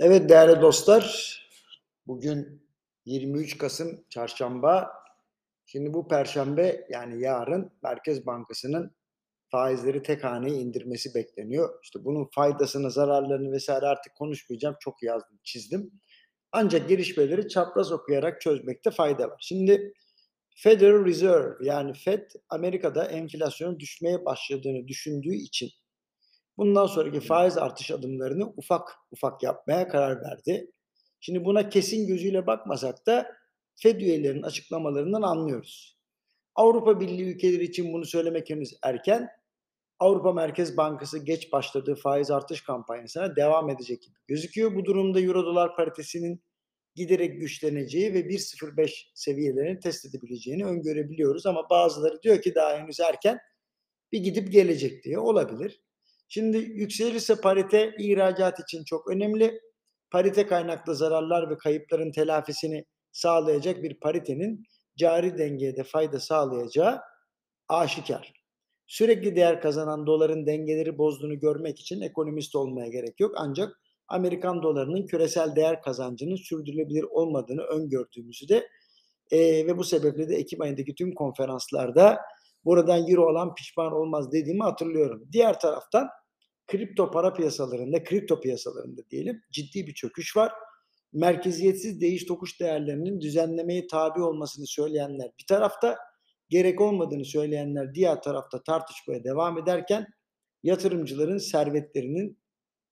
Evet değerli dostlar, bugün 23 Kasım Çarşamba. Şimdi bu Perşembe yani yarın Merkez Bankası'nın faizleri tek haneye indirmesi bekleniyor. İşte bunun faydasını, zararlarını vesaire artık konuşmayacağım. Çok yazdım, çizdim. Ancak gelişmeleri çapraz okuyarak çözmekte fayda var. Şimdi Federal Reserve yani Fed Amerika'da enflasyonun düşmeye başladığını düşündüğü için bundan sonraki faiz artış adımlarını ufak ufak yapmaya karar verdi. Şimdi buna kesin gözüyle bakmasak da Fed üyelerinin açıklamalarından anlıyoruz. Avrupa Birliği ülkeleri için bunu söylemek henüz erken. Avrupa Merkez Bankası geç başladığı faiz artış kampanyasına devam edecek gibi gözüküyor. Bu durumda Euro dolar paritesinin giderek güçleneceği ve 1.05 seviyelerini test edebileceğini öngörebiliyoruz. Ama bazıları diyor ki daha henüz erken bir gidip gelecek diye olabilir. Şimdi yükselirse parite ihracat için çok önemli. Parite kaynaklı zararlar ve kayıpların telafisini sağlayacak bir paritenin cari dengeye de fayda sağlayacağı aşikar. Sürekli değer kazanan doların dengeleri bozduğunu görmek için ekonomist olmaya gerek yok. Ancak Amerikan dolarının küresel değer kazancının sürdürülebilir olmadığını öngördüğümüzü de e, ve bu sebeple de Ekim ayındaki tüm konferanslarda buradan euro olan pişman olmaz dediğimi hatırlıyorum. Diğer taraftan kripto para piyasalarında, kripto piyasalarında diyelim ciddi bir çöküş var. Merkeziyetsiz değiş tokuş değerlerinin düzenlemeye tabi olmasını söyleyenler bir tarafta, gerek olmadığını söyleyenler diğer tarafta tartışmaya devam ederken yatırımcıların servetlerinin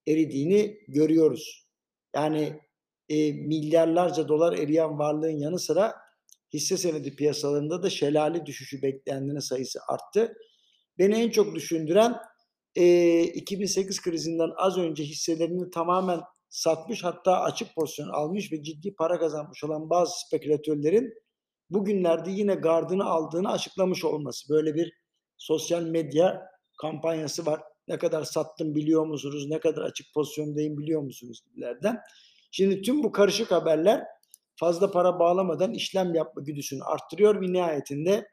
eridiğini görüyoruz. Yani e, milyarlarca dolar eriyen varlığın yanı sıra hisse senedi piyasalarında da şelale düşüşü beklendiğinin sayısı arttı. Beni en çok düşündüren e, 2008 krizinden az önce hisselerini tamamen satmış hatta açık pozisyon almış ve ciddi para kazanmış olan bazı spekülatörlerin bugünlerde yine gardını aldığını açıklamış olması. Böyle bir sosyal medya kampanyası var. Ne kadar sattım biliyor musunuz? Ne kadar açık pozisyondayım biliyor musunuz gibilerden. Şimdi tüm bu karışık haberler fazla para bağlamadan işlem yapma güdüsünü arttırıyor ve nihayetinde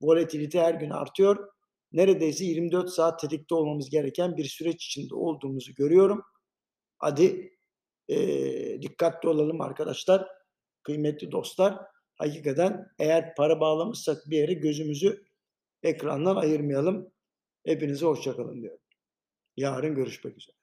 volatilite her gün artıyor. Neredeyse 24 saat tetikte olmamız gereken bir süreç içinde olduğumuzu görüyorum. Hadi e, dikkatli olalım arkadaşlar, kıymetli dostlar. Hakikaten eğer para bağlamışsak bir yere gözümüzü ekrandan ayırmayalım. Hepinize hoşçakalın diyorum. Yarın görüşmek üzere.